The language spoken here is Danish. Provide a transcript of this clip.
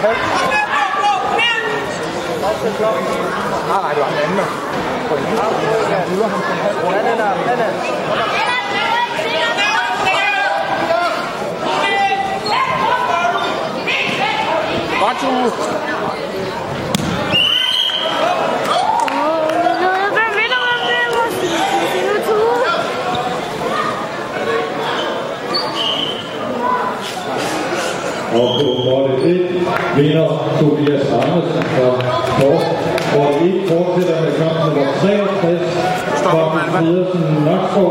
Nej, nej, det var den anden. På en halv. Han ruller ham på en halv. Ja, den er, den er. Godt, Tue. Og på måtte 1 vinder Tobias Andersen fra Kort. Måtte 1 fortsætter med kamp nummer 63 fra Pedersen Nakskov